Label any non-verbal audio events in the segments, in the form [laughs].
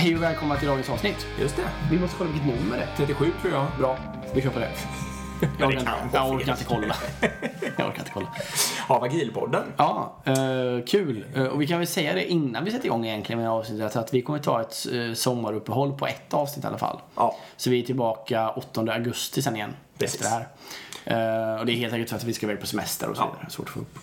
Hej och välkomna till dagens avsnitt. Just det. Vi måste kolla vilket nummer det är. 37 tror jag. Bra, vi kör på det. [laughs] Jag orkar, inte, [laughs] jag orkar inte kolla. Jag orkar inte kolla. Av Agilpodden. Ja, eh, kul. Eh, och vi kan väl säga det innan vi sätter igång egentligen med avsnittet att vi kommer ta ett uh, sommaruppehåll på ett avsnitt i alla fall. Ja. Så vi är tillbaka 8 augusti sen igen. Precis. Efter det här. Eh, och det är helt enkelt för att vi ska iväg på semester och så Ja. vidare. Svårt att få upp.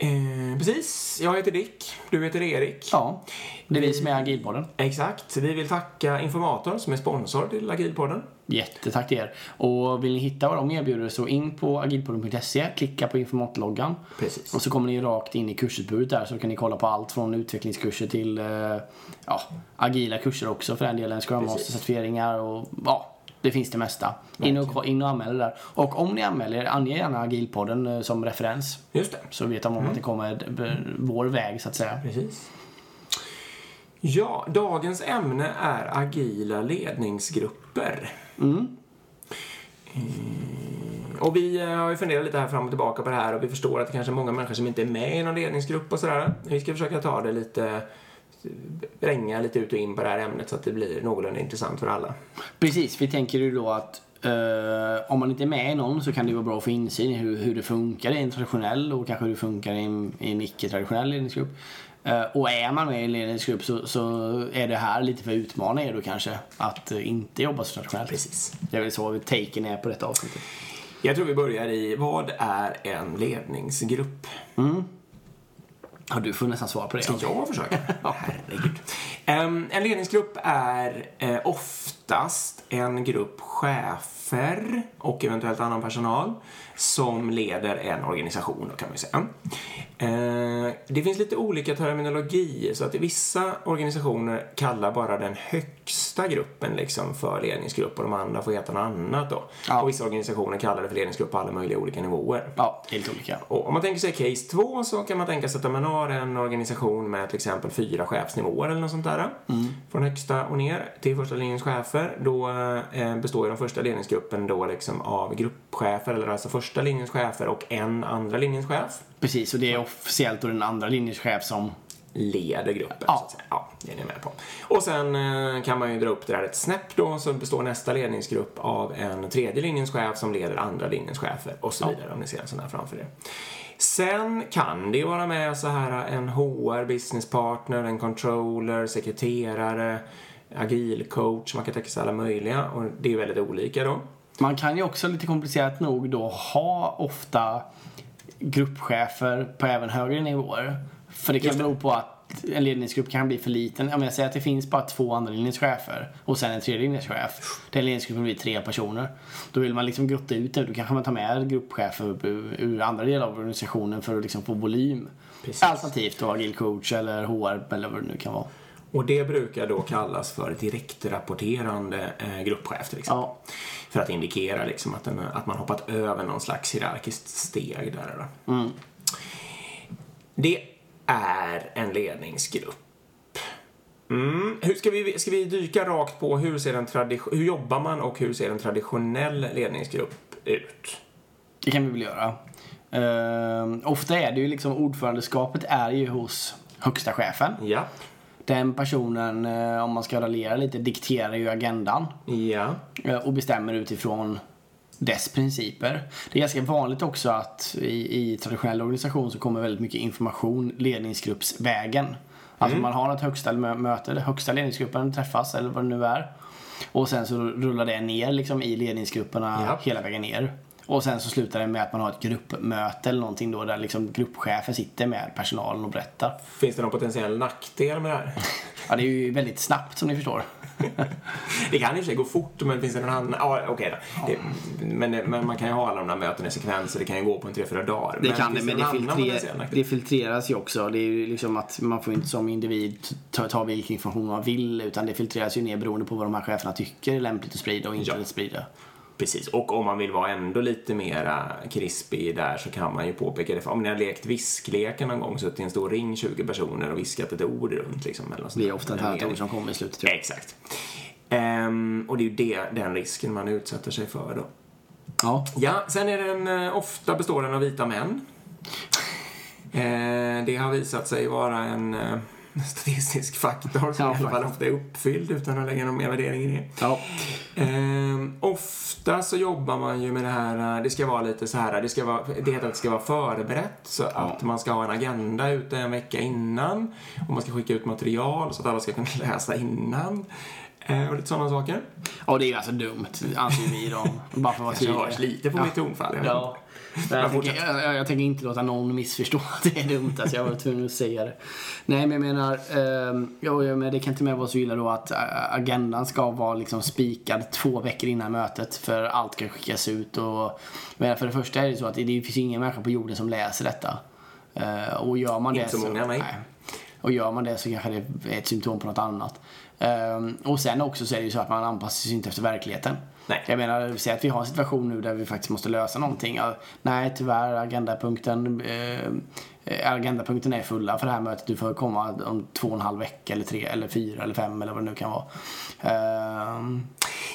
Eh, precis. Jag heter Dick. Du heter Erik. Ja, det är vi som är Agilpodden. Exakt. Vi vill tacka Informator som är sponsor till Agilpodden. Jättetack till er. Och vill ni hitta vad de erbjuder så in på agilpodden.se, klicka på informatloggan. Precis. Och så kommer ni rakt in i kursutbudet där så kan ni kolla på allt från utvecklingskurser till eh, ja, agila kurser också för den delen. Scrum. Master-certifieringar och ja, det finns det mesta. In och, in och anmäl där. Och om ni anmäler er, ange gärna agilpodden eh, som referens. Just det. Så vet de om att det kommer eh, vår väg så att säga. Precis. Ja, dagens ämne är agila ledningsgrupper. Eh, Och vi har ju funderat lite här fram och tillbaka på det här och vi förstår att det kanske är många människor som inte är med i någon ledningsgrupp och sådär. Vi ska försöka ta det lite, vränga lite ut och in på det här ämnet så att det blir någorlunda intressant för alla. Precis, vi tänker ju då att eh, om man inte är med i någon så kan det vara bra att få insyn i hur, hur det funkar i en traditionell och kanske hur det funkar i en, i en icke-traditionell ledningsgrupp. Eh, och är man med i en ledningsgrupp så, så är det här lite för att utmana er då kanske att eh, inte jobba så traditionellt. Precis. Det är väl så taken är på detta avsnittet. Jag tror vi börjar i, vad är en ledningsgrupp? Har du får nästan svara på det? Ska jag försöka? [laughs] Herregud. En ledningsgrupp är eh, oftast en grupp chefer och eventuellt annan personal som leder en organisation, då kan man ju säga. Eh, det finns lite olika terminologi, så att vissa organisationer kallar bara den högsta gruppen liksom för ledningsgrupp och de andra får heta något annat då. Ja. Och vissa organisationer kallar det för ledningsgrupp på alla möjliga olika nivåer. Ja, helt olika. Och om man tänker sig case 2 så kan man tänka sig att man har en organisation med till exempel fyra chefsnivåer eller något sånt där. Från högsta och ner till första linjens chefer. Då eh, består ju den första ledningsgruppen då liksom av gruppchefer, eller alltså första linjens chefer och en andra linjens chef. Precis, och det är officiellt då den andra linjens chef som Leder gruppen. Ja. Ja, det är ni med på. Och sen eh, kan man ju dra upp det där ett snäpp då så består nästa ledningsgrupp av en tredje linjens chef som leder andra linjens chefer och så vidare om ni ser en sån här framför er. Sen kan det ju vara med så här en HR business partner, en controller, sekreterare, agil coach, man kan tänka sig alla möjliga och det är väldigt olika då. Man kan ju också lite komplicerat nog då ha ofta gruppchefer på även högre nivåer. För det kan bero på att en ledningsgrupp kan bli för liten. Om jag säger att det finns bara två andra linjeschefer och sen en tredje linjeschef. Den ledningsgruppen blir tre personer. Då vill man liksom grotta ut det. Då kanske man tar med gruppchefer ur, andra delar av organisationen för att liksom få volym. Precis. Alternativt då agil coach eller HR eller vad det nu kan vara. Och det brukar då kallas för direktrapporterande eh, gruppchef till exempel. Ja. För att indikera liksom att, den, att man hoppat över någon slags hierarkiskt steg där. Då. Det är en ledningsgrupp. Mm. Hur ska, vi, ska vi dyka rakt på hur, ser en hur jobbar man och hur ser en traditionell ledningsgrupp ut? Det kan vi väl göra. Ehm, ofta är det ju liksom ordförandeskapet är ju hos högsta chefen. Ja. Den personen, eh, om man ska raljera lite, dikterar ju agendan Ja. eh, och bestämmer utifrån dess principer. Det är ganska vanligt också att i, i traditionell organisation så kommer väldigt mycket information ledningsgruppsvägen. Alltså man har ett högsta mö- möte, eller högsta ledningsgruppen träffas eller vad det nu är. Och sen så rullar det ner liksom i ledningsgrupperna Ja. hela vägen ner. Och sen så slutar det med att man har ett gruppmöte eller någonting då där liksom gruppchefen sitter med personalen och berättar. Finns det någon potentiell nackdel med det här? [laughs] Ja, det är ju väldigt snabbt som ni förstår. Det kan i och för sig gå fort, men finns det någon annan? Ja, okej då. Men, men man kan ju ha alla de där mötena i sekvens, så det kan ju gå på en tre, fyra dagar. Det kan det, men det, filtrer, det filtreras ju också. Det är ju liksom att man får inte som individ ta, ta vilken information man vill utan det filtreras ju ner beroende på vad de här cheferna tycker är lämpligt att sprida och inte Ja. att sprida. Precis, och om man vill vara ändå lite mera krispig där så kan man ju påpeka det. För om ni har lekt viskleken någon gång, suttit i en stor ring 20 personer och viskat ett ord runt liksom. Eller något Det är ofta ett härligt ord som kommer i slutet. jag. Exakt. Ehm, och det är ju det, den risken man utsätter sig för då. Ja. Ja, sen är den eh, ofta består den av vita män. Eh, det har visat sig vara en, eh, [laughs] statistisk faktor som Ja, i alla fall ofta är uppfylld utan att lägga någon mer värdering i det. Ja. Ehm, ofta så jobbar man ju med det här, eh, det ska vara lite så här, det, ska vara, det heter att det ska vara förberett så att man ska ha en agenda ute en vecka innan och man ska skicka ut material så att alla ska kunna [laughs] läsa innan. Eh, och lite sådana saker. Och det är ju alltså dumt, anser vi då. Bara för att vara Kanske hörs lite på Ja. mitt tonfall. Ja. Jag, tänker, jag, jag tänker inte låta någon missförstå att [laughs] det är dumt. Alltså jag var tvungen att säga det. Nej, men jag menar, eh, ja, men det kan inte med vara så illa då att eh, agendan ska vara liksom spikad två veckor innan mötet för allt kan skickas ut. Och, men för det första är det så att det, finns ingen människa på jorden som läser detta. Eh, och gör man Inte det så många, nej. Och gör man det så kanske det är ett symptom på något annat. Ehm, och sen också så är det ju så att man anpassar sig inte efter verkligheten. Nej. Jag menar, säg att vi har en situation nu där vi faktiskt måste lösa någonting. Ja, nej, tyvärr, agendapunkten, eh, agendapunkten är fulla för det här mötet. Du får komma om två och en halv vecka eller tre eller fyra eller fem eller vad det nu kan vara. Ehm,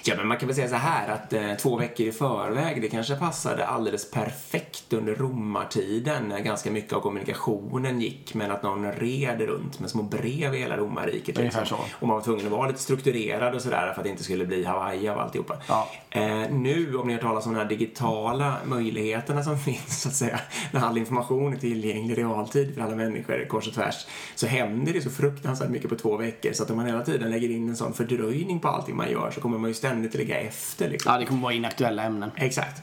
Ja, men man kan väl säga så här att eh, två veckor i förväg, det kanske passade alldeles perfekt under romartiden när ganska mycket av kommunikationen gick men att någon red runt med små brev i hela romarriket. Liksom. så. Och man var tvungen att vara lite strukturerad och sådär för att det inte skulle bli Hawaii av alltihopa. Ja. Eh, nu, om ni har talas om de här digitala möjligheterna som [laughs] finns, så att säga, när all information är tillgänglig i realtid för alla människor kors och tvärs, så händer det så fruktansvärt mycket på två veckor så att om man hela tiden lägger in en sån fördröjning på allting man gör så kommer man ju ständigt ligga efter. Liksom. ja, det kommer vara inaktuella ämnen. Exakt.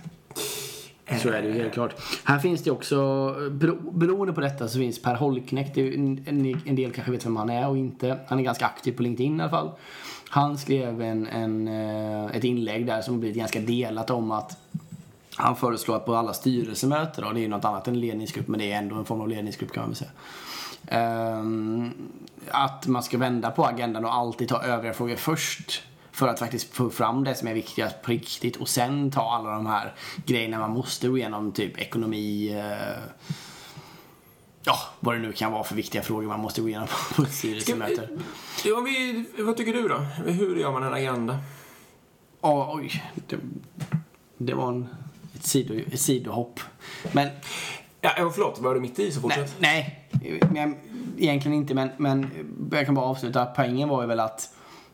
Så är det ju helt klart. Här finns det också, bero, beroende på detta så finns Per Holknekt, en del kanske vet vem han är och inte. Han är ganska aktiv på LinkedIn i alla fall. Han skrev en, en, eh, ett inlägg där som blivit ganska delat om att han föreslår att på alla styrelsemöten, och det är ju något annat än ledningsgrupp men det är ändå en form av ledningsgrupp kan man väl säga. Ehm, att man ska vända på agendan och alltid ta övriga frågor först. För att faktiskt få fram det som är viktigast på riktigt och sen ta alla de här grejerna man måste gå igenom, typ ekonomi, eh, ja, vad det nu kan vara för viktiga frågor man måste gå igenom [laughs] på ett styrelsemöte. Ja, vi, vad tycker du då? Hur gör man en agenda? Ja, oj, det, det var en, ett, sido, ett sidohopp. Men Ja, förlåt, var du mitt i så Nej, fortsätt? nej men, egentligen inte. Men, men jag kan bara avsluta. Poängen var ju väl att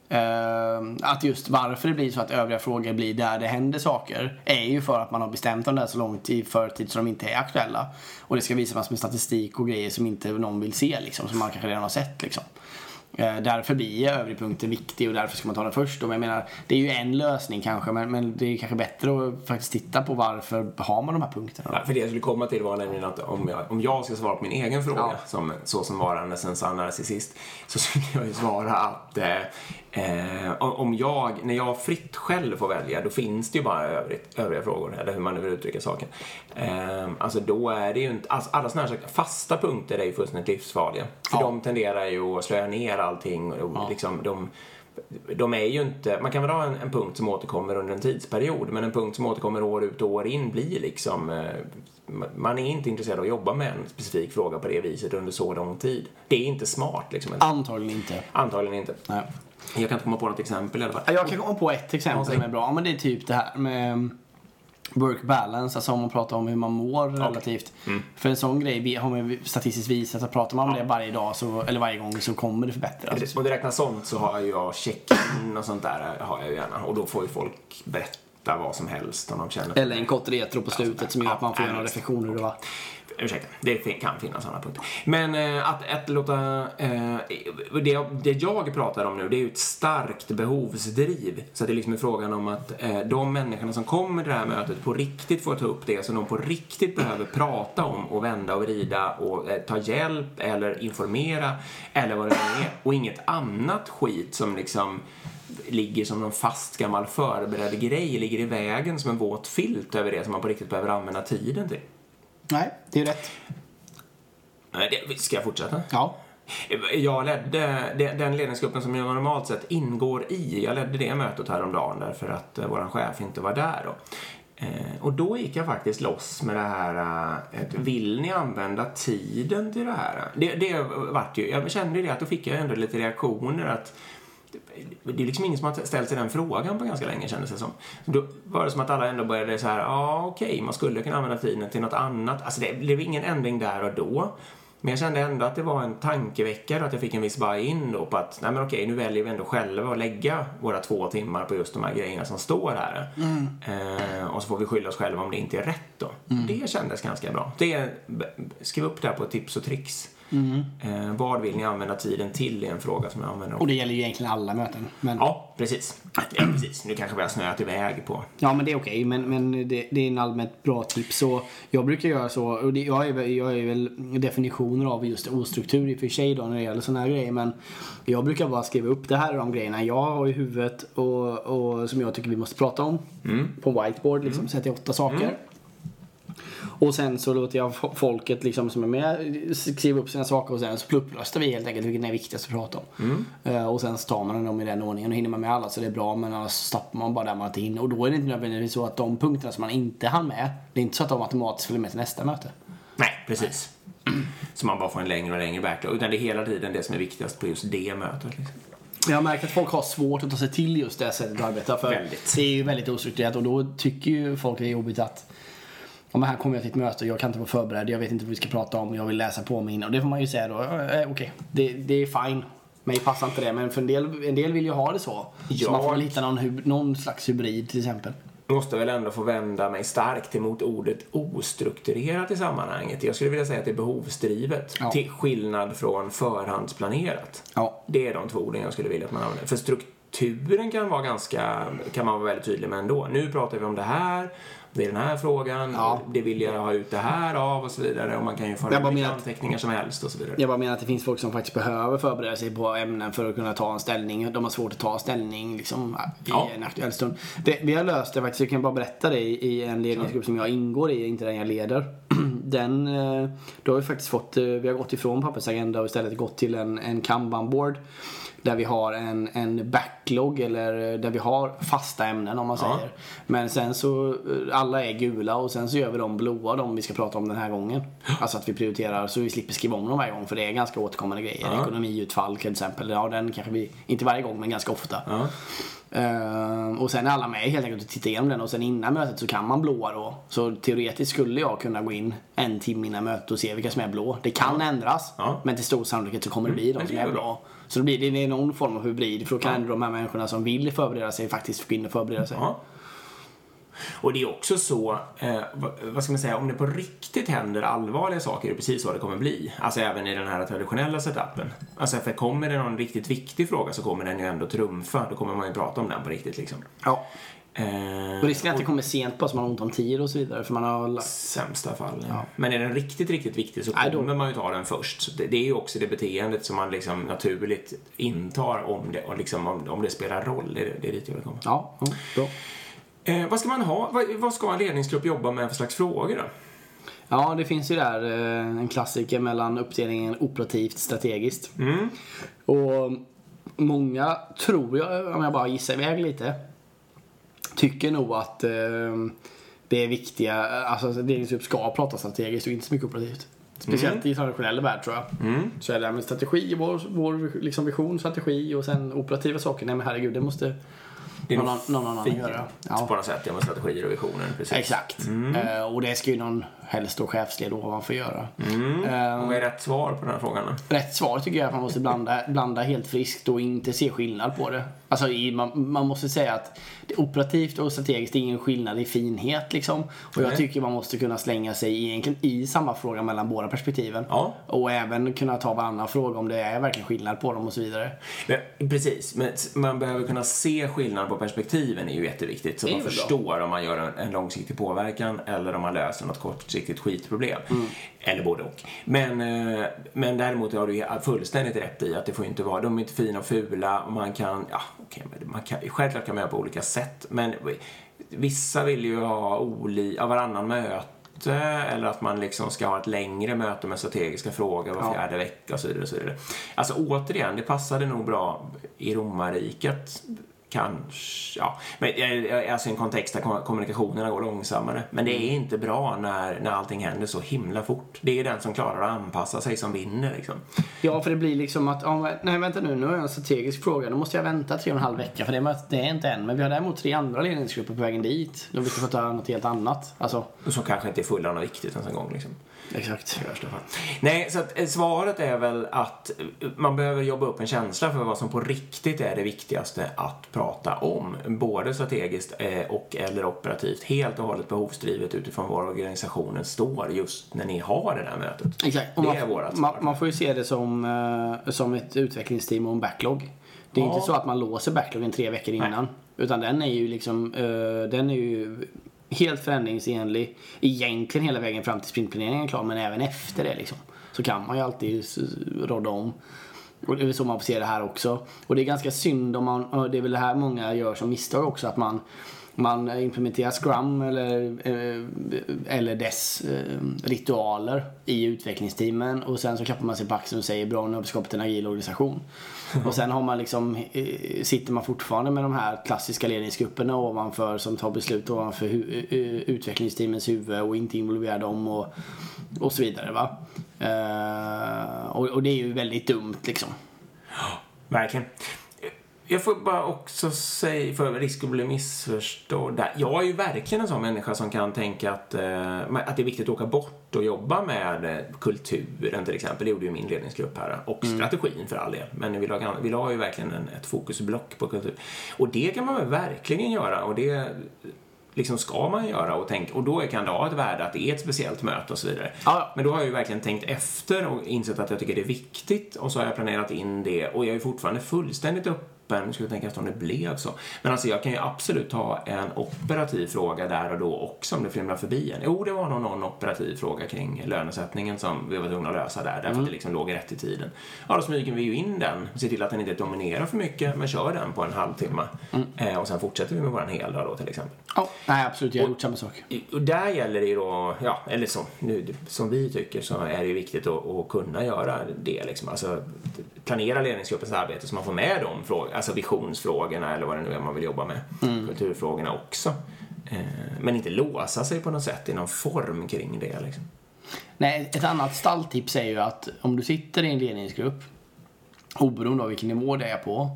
eh, att just varför det blir så att övriga frågor blir där det händer saker är ju för att man har bestämt dem där så långt i förtid så de inte är aktuella. Och det ska visas med statistik och grejer som inte någon vill se liksom, som man kanske redan har sett liksom. Eh, Därför blir övrig punkten viktig och därför ska man ta den först. Och jag menar, det är ju en lösning kanske men, men det är kanske bättre att faktiskt titta på varför har man de här punkterna. Ja, för det jag skulle komma till var nämligen att om jag, om jag ska svara på min egen fråga, Ja. som, så som varande en sann narcissist, så skulle jag ju svara att eh, eh, om jag, när jag fritt själv får välja, då finns det ju bara övrigt, övriga frågor, eller hur man nu vill uttrycka saken. Eh, alltså då är det ju inte, alltså, alla sådana här fasta punkter är ju fullständigt livsfarliga. För Ja. de tenderar ju att slöa ner allting och liksom de de är ju inte, man kan väl ha en, en punkt som återkommer under en tidsperiod men en punkt som återkommer år ut och år in blir liksom eh, man är inte intresserad av att jobba med en specifik fråga på det viset under så lång tid. Det är inte smart liksom. Antagligen inte. Antagligen inte. Nej. Jag kan inte komma på något exempel i alla fall. Ja, Jag kan komma på ett exempel Ja, som är bra. Ja, Men det är typ det här med um, work balance, alltså om man pratar om hur man mår relativt. Mm. För en sån grej har man ju statistiskt visat att pratar man om det varje dag så, eller varje gång så kommer det förbättras. Om det räknas sånt så har jag check-in och sånt där har jag ju gärna. Och då får ju folk berätta vad som helst om de känner Eller en kort retro på slutet som gör att man får Ja, göra reflektioner. hur det var. Ursäkta, det kan finnas sådana punkter. Men eh, att, att låta... Eh, det, jag- det jag pratar om nu, det är ju ett starkt behovsdriv. Så att det liksom är frågan om att eh, de människorna som kommer till det här mötet på riktigt får ta upp det som de på riktigt behöver prata om och vända och vrida och eh, ta hjälp eller informera eller vad det nu är. Och inget annat skit som liksom ligger som någon fast gammal förberedd grej, ligger i vägen som en våt filt över det som man på riktigt behöver använda tiden till. Nej, det är rätt. Det, ska jag fortsätta? Ja. Jag ledde den ledningsgruppen som jag normalt sett ingår i. Jag ledde det mötet häromdagen därför att eh, vår chef inte var där då. Eh, och då gick jag faktiskt loss med det här, eh, vill ni använda tiden till det här? Det, det vart ju, jag kände ju det att då fick jag ändå lite reaktioner att det är liksom ingen som har ställt sig den frågan på ganska länge kändes det som. Då var det som att alla ändå började så här, ja okej, man skulle kunna använda tiden till något annat. Alltså det blev ingen ändring där och då. Men jag kände ändå att det var en tankeväckare att jag fick en viss buy-in då på att nej men okej, nu väljer vi ändå själva att lägga våra två timmar på just de här grejerna som står här. Eh, och så får vi skylla oss själva om det inte är rätt då. Det kändes ganska bra. Det, skriv upp det här på tips och tricks. Eh, vad vill ni använda tiden till är en fråga som jag använder. Och det gäller ju egentligen alla möten. Men, ja. Ja, precis. Ja, precis. Nu kanske vi har snöat iväg på. men det är okej. Men, men det, det är en allmänt bra tips. Så jag brukar göra så. Och det, jag, är, jag är väl definitioner av just ostruktur i och för sig då när det gäller sådana här grejer. Men jag brukar bara skriva upp det här är de grejerna jag har i huvudet och, och som jag tycker vi måste prata om. På whiteboard liksom. Sätter jag åtta saker. Och sen så låter jag fo- folket liksom som är med skriva upp sina saker och sen så pluppröstar vi helt enkelt vilken är viktigast att prata om. Eh, och sen så tar man dem i den ordningen och hinner man med alla så det är bra men annars stoppar man bara där man inte hinner. Och då är det inte nödvändigtvis så att de punkterna som man inte hann med, det är inte så att de automatiskt följer med till nästa möte. Nej, precis. Så man bara får en längre och längre backlog. Utan det är hela tiden det som är viktigast på just det mötet. Liksom. Jag har märkt att folk har svårt att ta sig till just det sättet att arbeta. För Väldigt. det är ju väldigt ostrukturerat och då tycker ju folk det är jobbigt att Men här kommer jag till ett möte och jag kan inte vara förberedd, jag vet inte vad vi ska prata om, jag vill läsa på mig innan. Och det får man ju säga då, eh, okej, det, det är fine. Mig passar inte det, men för en del, en del vill ju ha det så. Ja. Så man får väl hitta någon, någon slags hybrid till exempel. måste väl ändå få vända mig starkt emot ordet ostrukturerat i sammanhanget. Jag skulle vilja säga att det är behovsdrivet. Ja. Till skillnad från förhandsplanerat. Ja. Det är de två orden jag skulle vilja att man använder. För strukturen kan vara ganska, kan man vara väldigt tydlig med ändå. Nu pratar vi om det här, det är den här frågan, Ja. det vill jag ha ut det här av och så vidare. Och man kan ju vilka menar att- anteckningar som helst och så vidare. Jag bara menar att det finns folk som faktiskt behöver förbereda sig på ämnen för att kunna ta en ställning. De har svårt att ta ställning liksom, i Ja. en aktuell stund. Det, vi har löst det faktiskt, jag kan bara berätta det i, i en ledningsgrupp som jag ingår i, inte den jag leder. [clears throat] Den, eh, då har vi faktiskt fått, eh, vi har gått ifrån pappersagenda och istället gått till en, en kanban-board. Där vi har en, en backlog eller eh, där vi har fasta ämnen om man Ja. säger. Men sen så, alla är gula och sen så gör vi de blåa de vi ska prata om den här gången. Alltså att vi prioriterar så vi slipper skriva om dem varje gång för det är ganska återkommande grejer. Ja. Ekonomiutfall till exempel. Ja, den kanske vi, inte varje gång men ganska ofta. Ja. Eh, och sen är alla med helt enkelt och tittar igenom den och sen innan mötet så kan man blåa då. Så teoretiskt skulle jag kunna gå in en timme innan mötet och se vilka som är blå. Det kan ändras Ja. men till stor sannolikhet så kommer det bli de men som är blå. Så det blir det någon form av hybrid för då kan ändå de här människorna som vill förbereda sig faktiskt gå in och förbereda sig. Ja. Och det är också så, eh, vad, ska man säga, om det på riktigt händer allvarliga saker är det precis så det kommer bli. Alltså även i den här traditionella setupen. Alltså för kommer det någon riktigt viktig fråga så kommer den ju ändå trumfa. Då kommer man ju prata om den på riktigt liksom. Ja. Eh, Och risken är att det kommer sent bara så man har ont om tid och så vidare. För man har... sämsta fall. Ja. Men är den riktigt, riktigt viktig så Nej, då- kommer man ju ta den först. Så det, det är ju också det beteendet som man liksom naturligt intar om det, och liksom om, om det spelar roll. Det, det är dit jag vill komma. Ja, ja, bra. Eh, vad ska man ha? Vad, vad ska en ledningsgrupp jobba med för slags frågor då? Ja, det finns ju där eh, en klassiker mellan uppdelningen operativt strategiskt. Mm. Och många tror jag, om jag bara gissar iväg lite, tycker nog att eh, det är viktiga, alltså ledningsgrupp ska prata strategiskt och inte så mycket operativt. Speciellt i traditionell värld tror jag. Mm. Så är det här med strategi, vår, vår liksom vision, strategi och sen operativa saker. Nej men herregud, det måste Det är någon, någon annan fint göra. På något sätt, ja, med strategier och visioner. Precis. Exakt. Eh, och det ska ju någon helst då chefsled ovanför göra. Mm. Eh, Och vad är rätt svar på den här frågan? då? Rätt svar tycker jag är att man måste blanda, blanda helt friskt och inte se skillnad på det. Alltså i, man, man måste säga att det operativt och strategiskt det är ingen skillnad i finhet liksom. Och jag Nej. tycker man måste kunna slänga sig egentligen i samma fråga mellan båda perspektiven. Ja. Och även kunna ta varannan fråga om det är verkligen skillnad på dem och så vidare. Men, precis, men man behöver kunna se skillnad på perspektiven är ju jätteviktigt. Så man väl bra. förstår om man gör en, en långsiktig påverkan eller om man löser något kortsiktigt skitproblem. Mm. Eller både och. Men, eh, men däremot har du fullständigt rätt i att det får inte vara, de är inte fina och fula och man kan, ja okej, men man kan, självklart kan man göra på olika sätt. Men vissa vill ju ha oli, ja, varannan möte eller att man liksom ska ha ett längre möte med strategiska frågor var Ja. fjärde vecka och så vidare. Och så vidare. Alltså återigen, det passade nog bra i romarriket. Kanske, ja. Men eh, alltså i en kontext där kom- kommunikationerna går långsammare. Men det är inte bra när, när allting händer så himla fort. Det är den som klarar att anpassa sig som vinner liksom. Ja, för det blir liksom att, men- nej vänta nu, nu har jag en strategisk fråga. Då måste jag vänta tre och en halv vecka för det, är- det är inte än. Men vi har däremot tre andra ledningsgrupper på vägen dit. Då vi ska få ta något helt annat. Alltså, som kanske inte är fulla av något viktigt ens en gång liksom. Exakt. Nej, så att, eh, svaret är väl att eh, man behöver jobba upp en känsla för vad som på riktigt är det viktigaste att prata om. Både strategiskt eh, och eller operativt. Helt och hållet behovsdrivet utifrån var organisationen står just när ni har det där mötet. Exakt. Det man, är vårat man, man får ju se det som, som ett utvecklingsteam och en backlog. Det är Ja. inte så att man låser backloggen tre veckor innan. Utan den är ju liksom, den är ju helt förändringsenlig egentligen hela vägen fram till sprintplaneringen är klar. Men även efter det liksom. Så kan man ju alltid rodda om. Och det är så man får se det här också. Och det är ganska synd om man, och det är väl det här många gör som misstag också, att man man implementerar Scrum eller, eh, eller dess eh, ritualer i utvecklingsteamen och sen så klappar man sig på axeln och säger bra nu har vi skapat en agil organisation. Och sen har man liksom, eh, sitter man fortfarande med de här klassiska ledningsgrupperna ovanför som tar beslut ovanför hu- utvecklingsteamens huvud och inte involverar dem och, och så vidare. Va? Och, och det är ju väldigt dumt liksom. Verkligen. Jag får bara också säga, för risk att bli missförstådd där. Jag är ju verkligen en sån människa som kan tänka att, eh, att det är viktigt att åka bort och jobba med eh, kulturen till exempel. Det gjorde ju min ledningsgrupp här. Och strategin för all del. Men vi la, vi la ju verkligen en, ett fokusblock på kultur. Och det kan man väl verkligen göra. Och det liksom ska man göra och tänka. Och då kan det ha ett värde att det är ett speciellt möte och så vidare. Ja. Men då har jag ju verkligen tänkt efter och insett att jag tycker det är viktigt och så har jag planerat in det och jag är fortfarande fullständigt öppen. Nu ska jag tänka efter om det blev så. Men alltså jag kan ju absolut ha en operativ fråga där och då också om det flimrar förbi en. Jo, det var nog någon operativ fråga kring lönesättningen som vi var tvungna att lösa där därför att det liksom låg rätt i tiden. Ja, då smyger vi ju in den, ser till att den inte dominerar för mycket men kör den på en halvtimme. Eh, och sen fortsätter vi med våran heldag då till exempel. Ja, nej absolut, jag har gjort samma sak. Och där gäller det ju då, ja, eller som, nu, som vi tycker så är det ju viktigt att, att kunna göra det. Liksom. Alltså, planera ledningsgruppens arbete så man får med de frågorna, alltså visionsfrågorna eller vad det nu är man vill jobba med. Kulturfrågorna också. Eh, men inte låsa sig på något sätt i någon form kring det. Liksom. Nej, ett annat stalltips är ju att om du sitter i en ledningsgrupp, oberoende av vilken nivå det är på,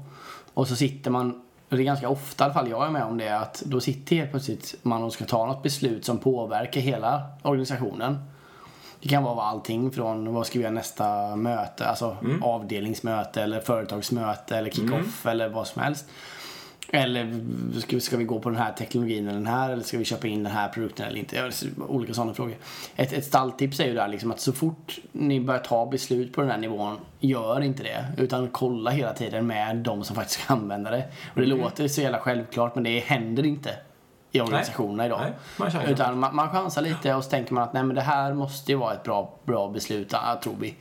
och så sitter man, och det är ganska ofta i alla fall jag är med om det, att då sitter helt plötsligt man och ska ta något beslut som påverkar hela organisationen. Det kan vara allting från vad ska vi göra nästa möte, alltså avdelningsmöte eller företagsmöte eller kick-off eller vad som helst. Eller ska vi, ska vi gå på den här teknologin eller den här eller ska vi köpa in den här produkten eller inte? Ja, Olika sådana frågor. Ett, ett stalltips är ju där liksom att så fort ni börjar ta beslut på den här nivån, gör inte det. Utan kolla hela tiden med de som faktiskt ska använda det. Och det låter så jävla självklart men det händer inte i organisationerna idag. Nej, man chansar. Utan man, man chansar lite och så tänker man att nej men det här måste ju vara ett bra, bra beslut, tror vi.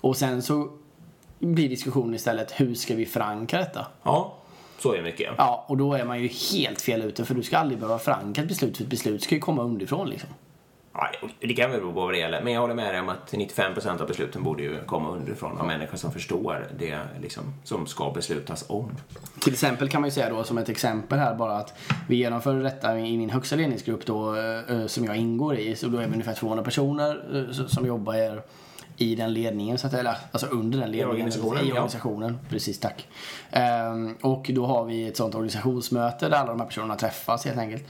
Och sen så blir diskussionen istället hur ska vi förankra detta? Ja, så är det mycket. Ja, och då är man ju helt fel ute för du ska aldrig behöva förankra ett beslut för ett beslut ska ju komma underifrån liksom. Ja, det kan väl bero på vad det gäller. Men jag håller med dig om att 95% av besluten borde ju komma underifrån av människor som förstår det liksom, som ska beslutas om. Till exempel kan man ju säga då som ett exempel här bara att vi genomför detta i min högsta ledningsgrupp då eh, eh, som jag ingår i. Så då är vi ungefär 200 personer eh, som jobbar i den ledningen, så att, eller alltså under den ledningen. organisationen, I ja. organisationen, precis tack. Ehm, och då har vi ett sånt organisationsmöte där alla de här personerna träffas helt enkelt.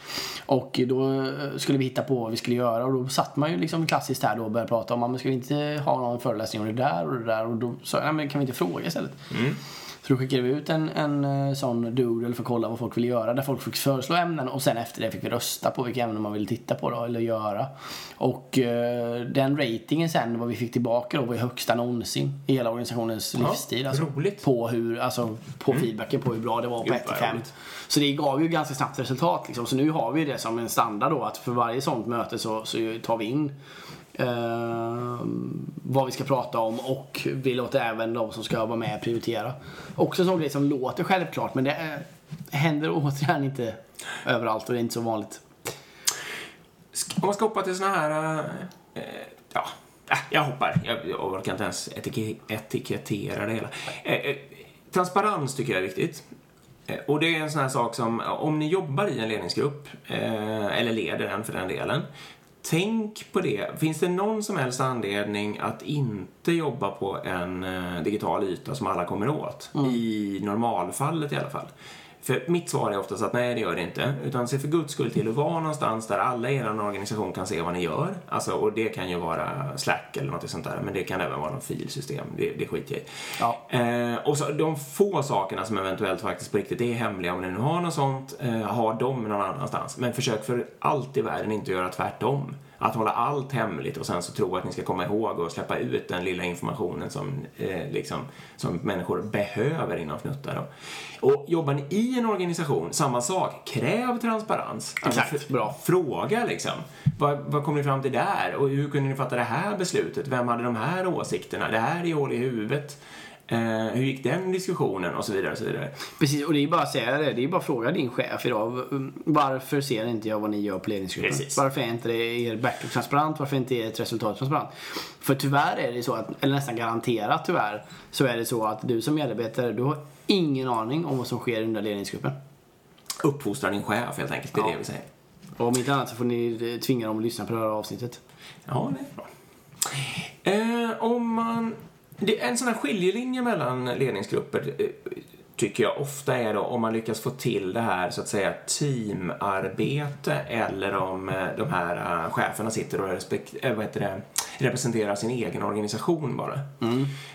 Och då skulle vi hitta på vad vi skulle göra och då satt man ju liksom klassiskt här då och började prata om, "Ja, men ska vi inte ha någon föreläsning om det där och det där? Och då sa jag, "Nej, men kan vi inte fråga istället? Så då skickade vi ut en, en eh, sån doodle för att kolla vad folk ville göra. Där folk fick föreslå ämnen och sen efter det fick vi rösta på vilka ämnen man ville titta på då, eller göra. Och eh, den ratingen sen, vad vi fick tillbaka då, var ju högsta någonsin i hela organisationens Ja, livstid. Alltså, roligt. På, hur, alltså, på feedbacken på hur bra det var på Gud, 1 till vad 5. roligt. Så det gav ju ganska snabbt resultat. Liksom. Så nu har vi det som en standard då att för varje sånt möte så, så tar vi in eh, vad vi ska prata om och vi låter även de som ska vara med prioritera. Också en sån grej som låter självklart men det är, händer [laughs] återigen inte överallt och det är inte så vanligt. Om man ska hoppa till såna här... Eh, eh ja, äh, jag hoppar. Jag, jag orkar inte ens etik etikettera det hela. Eh, eh, transparens tycker jag är viktigt. Eh, och det är en sån här sak som, om ni jobbar i en ledningsgrupp, eh, eller leder den för den delen, Tänk på det. Finns det någon som helst anledning att inte jobba på en eh, digital yta som alla kommer åt? I normalfallet i alla fall. För mitt svar är oftast att nej, det gör det inte. Utan se för guds skull till att vara någonstans där alla i er organisation kan se vad ni gör. Alltså, och det kan ju vara Slack eller något sånt där. Men det kan även vara något filsystem. Det, det skiter jag i. Ja. Eh, och så de få sakerna som eventuellt faktiskt på riktigt är hemliga, om ni nu har något sånt, eh, ha dem någon annanstans. Men försök för allt i världen inte göra tvärtom. Att hålla allt hemligt och sen så tro att ni ska komma ihåg och släppa ut den lilla informationen som, eh, liksom, som människor behöver inom Fnutta. Då. Och jobbar ni i en organisation, samma sak. Kräv transparens. Alltså, Exakt, bra. Fråga liksom. Vad, vad kom ni fram till där? Och hur kunde ni fatta det här beslutet? Vem hade de här åsikterna? Det här är hål i huvudet. Eh, hur gick den diskussionen? Och så vidare. Och så vidare. Precis, och det är bara att säga det. Det är bara att fråga din chef idag. Varför ser inte jag vad ni gör på ledningsgruppen? Precis. Varför är inte det er backlog transparent? Varför är inte ert resultat transparent? För tyvärr är det så att, eller nästan garanterat tyvärr, så är det så att du som medarbetare, du har ingen aning om vad som sker under ledningsgruppen. Uppfostra din chef helt enkelt. Det är Ja. det vi säger. Och om inte annat så får ni eh, tvinga dem att lyssna på det här avsnittet. Ja, det är bra. Eh, om man... Det, en sån här skiljelinje mellan ledningsgrupper eh, tycker jag ofta är då om man lyckas få till det här så att säga teamarbete eller om eh, de här eh, cheferna sitter och respekt, vad heter det, representerar sin egen organisation bara.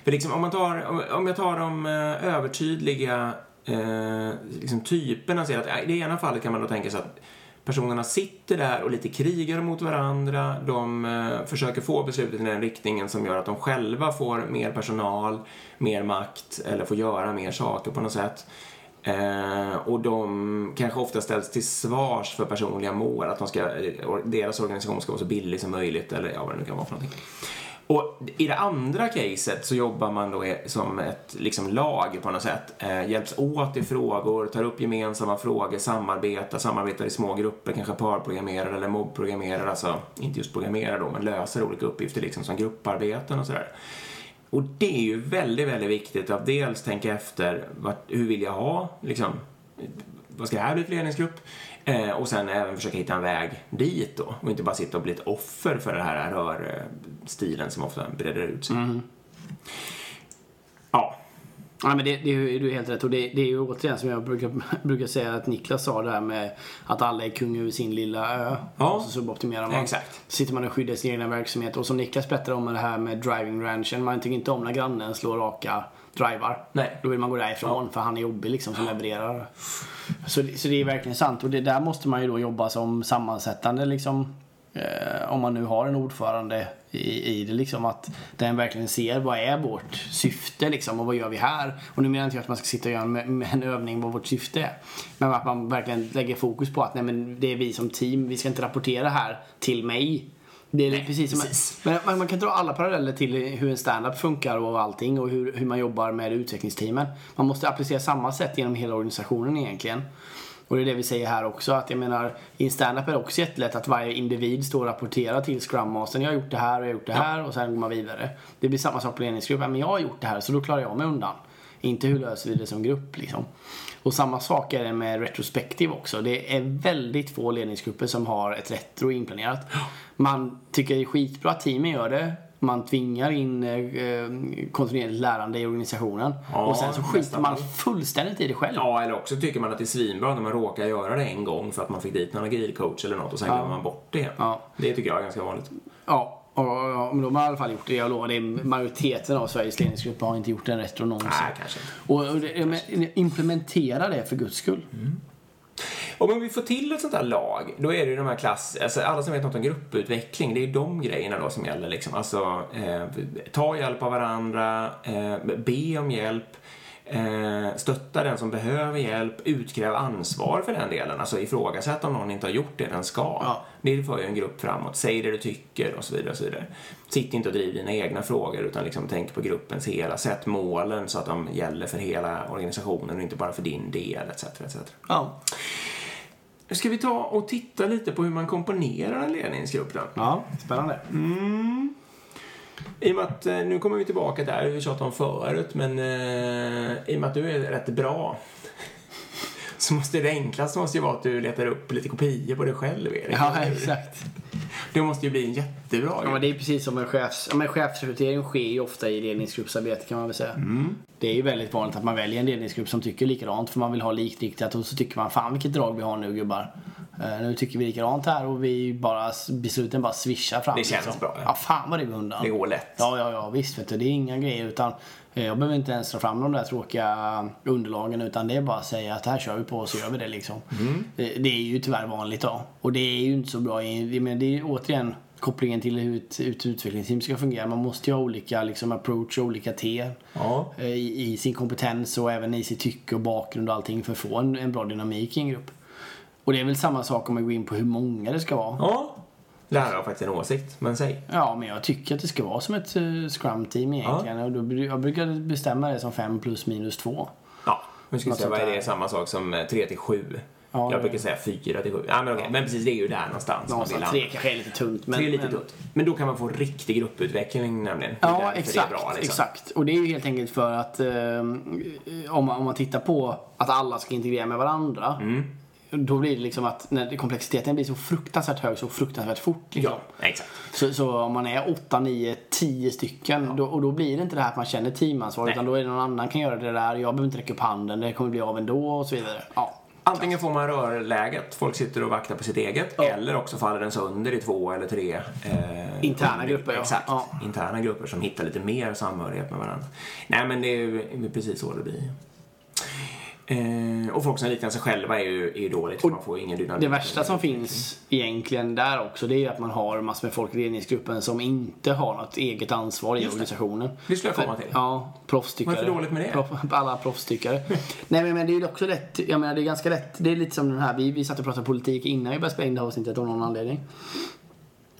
För liksom, om, man tar, om, om jag tar de övertydliga eh, liksom typerna, ser att i det ena fallet kan man då tänka sig att personerna sitter där och lite krigar mot varandra. De eh, försöker få beslutet i den riktningen som gör att de själva får mer personal, mer makt eller får göra mer saker på något sätt. Eh, och de kanske ofta ställs till svars för personliga mål, att de ska, eh, deras organisation ska vara så billig som möjligt eller ja, vad det nu kan vara för någonting. Och i det andra caset så jobbar man då som ett liksom, lag på något sätt. Eh, hjälps åt i frågor, tar upp gemensamma frågor, samarbetar, samarbetar i små grupper, kanske parprogrammerar eller mobbprogrammerar, alltså inte just programmerar då, men löser olika uppgifter liksom som grupparbeten och sådär. Och det är ju väldigt, väldigt viktigt att dels tänka efter vart, hur vill jag ha, liksom, vad ska det här bli för ledningsgrupp? Eh, och sen även försöka hitta en väg dit då och inte bara sitta och bli ett offer för den här rörstilen som ofta breder ut sig. Ja, Ja, men det, det är du är helt rätt. Och det, det är ju återigen som jag brukar, [laughs] brukar säga att Niklas sa det här med att alla är kung över sin lilla ö. Ja. Och så suboptimerar man. Exakt. Sitter man och skyddar sin egna verksamhet. Och som Niklas berättade om med det här med driving ranchen. Man tycker inte om när grannen slår raka drivar. Nej. Då vill man gå därifrån för han är jobbig liksom som levererar. Så, det- så det är verkligen sant. Och det där måste man ju då jobba som sammansättande liksom. Eh, om man nu har en ordförande i, i det liksom att den verkligen ser vad är vårt syfte liksom och vad gör vi här? Och nu menar inte jag att man ska sitta och göra en, med en övning vad vårt syfte är. Men att man verkligen lägger fokus på att nej men det är vi som team, vi ska inte rapportera här till mig. Det är precis som precis. men man, man kan dra alla paralleller till hur en stand-up funkar och allting och hur, hur man jobbar med utvecklingsteamen. Man måste applicera samma sätt genom hela organisationen egentligen. Och det är det vi säger här också att jag menar i en stand-up är det också jättelätt att varje individ står och rapporterar till Scrum Mastern. Jag har gjort det här och jag har gjort det här och sen går man vidare. Det blir samma sak på ledningsgruppen. Men jag har gjort det här så då klarar jag mig undan. Inte hur löser vi det som grupp liksom. Och samma sak är det med retrospektiv också. Det är väldigt få ledningsgrupper som har ett retro inplanerat. Man tycker det är skitbra att teamen gör det. Man tvingar in eh, kontinuerligt lärande i organisationen. Ja, och sen så skiter man fullständigt i det själv. Ja, eller också tycker man att det är svinbra när man råkar göra det en gång för att man fick dit någon agilcoach eller något och sen glömmer man bort det. Ja. Det tycker jag är ganska vanligt. Ja, och, men de har i alla fall gjort det. Jag lovar, är majoriteten av Sveriges ledningsgrupper har inte gjort en retro någonsin. Nej, kanske inte. Och, implementera det för guds skull. Och om vi får till ett sånt här lag, då är det ju de här klass... Alltså alla som vet något om grupputveckling, det är ju de grejerna då som gäller liksom. Alltså, eh, ta hjälp av varandra, eh, be om hjälp, eh, stötta den som behöver hjälp, utkräva ansvar för den delen. Alltså ifrågasätta om någon inte har gjort det den ska. Ja. Det för ju en grupp framåt. Säg det du tycker och så vidare. Och så vidare. Sitt inte och driv dina egna frågor utan liksom tänk på gruppens hela. Sätt målen så att de gäller för hela organisationen och inte bara för din del etc. etc. Ja. Ska vi ta och titta lite på hur man komponerar en ledningsgrupp då? ja, spännande. I och med att, eh, nu kommer vi tillbaka där vi tjatade om förut, men eh, i och med att du är rätt bra [laughs] så måste det enklaste måste ju vara att du letar upp lite kopior på dig själv, Erik. Ja, exakt. Det måste ju bli en jättebra Ja, grej. men det är precis som en chefs... Ja, men chefsrekrytering sker ju ofta i ledningsgruppsarbete kan man väl säga. Det är ju väldigt vanligt att man väljer en ledningsgrupp som tycker likadant för man vill ha likriktat och så tycker man fan vilket drag vi har nu gubbar. Eh, nu tycker vi likadant här och vi bara, besluten bara swishar fram. liksom. Det känns bra, ja. Ja, fan vad det går undan. Det går lätt. Ja, ja, ja visst vet du. Det är inga grejer utan eh, jag behöver inte ens dra fram de där tråkiga underlagen utan det är bara att säga att här kör vi på och så gör vi det liksom. Mm. Det, det är ju tyvärr vanligt då. Och det är ju inte så bra. Men det är återigen kopplingen till hur ett, ett utvecklingsteam ska fungera. Man måste ju ha olika liksom, approach och olika T Ja. eh, i, i sin kompetens och även i sitt tycke och bakgrund och allting för att få en, en bra dynamik i en grupp. Och det är väl samma sak om man går in på hur många det ska vara. Ja. Där har jag faktiskt en åsikt, men säg. Ja, men jag tycker att det ska vara som ett uh, scrum-team egentligen. Och då, jag brukar bestämma det som 5 plus minus 2. Ja, vi Något se, vad är det samma sak som 3 till 7? Ja, jag brukar säga 4 till 7. Ja, men okej, men precis det är ju där någonstans Någonstans. 3 kanske är lite tunt. Men, Tre är lite men, tunt. Men då kan man få riktig grupputveckling nämligen. Ja, exakt. Bra, liksom. exakt. Och det är ju helt enkelt för att eh, om, man, om man tittar på att alla ska integrera med varandra. Mm. Då blir det liksom att när komplexiteten blir så fruktansvärt hög så fruktansvärt fort. Liksom. Ja, exakt. Så, så om man är 8, 9, 10 stycken då, och då blir det inte det här att man känner teamansvar Nej. utan då är det någon annan kan göra det där. Jag behöver inte räcka upp handen, det kommer bli av ändå och så vidare. Ja. Antingen får man rörläget, folk sitter och vaktar på sitt eget, Ja. eller också faller den sönder i två eller tre eh, Interna grupper, ja. Exakt. Ja. Interna grupper som hittar lite mer samhörighet med varandra. Nej, men det är ju precis så det blir. Eh, och folk som liknar sig själva är ju, är ju dåligt, för man får ju ingen dynamik. Det värsta som finns egentligen där också det är att man har massor med folk i ledningsgruppen som inte har något eget ansvar i organisationen. Det skulle jag komma till. Ja, proffstyckare. Vad är för dåligt med det? Proff, [laughs] alla proffstyckare. Nej men, det är ju också lätt, jag menar det är ganska lätt, det är lite som den här, vi, vi satt och pratade politik innan vi började spela in det här avsnittet av någon anledning.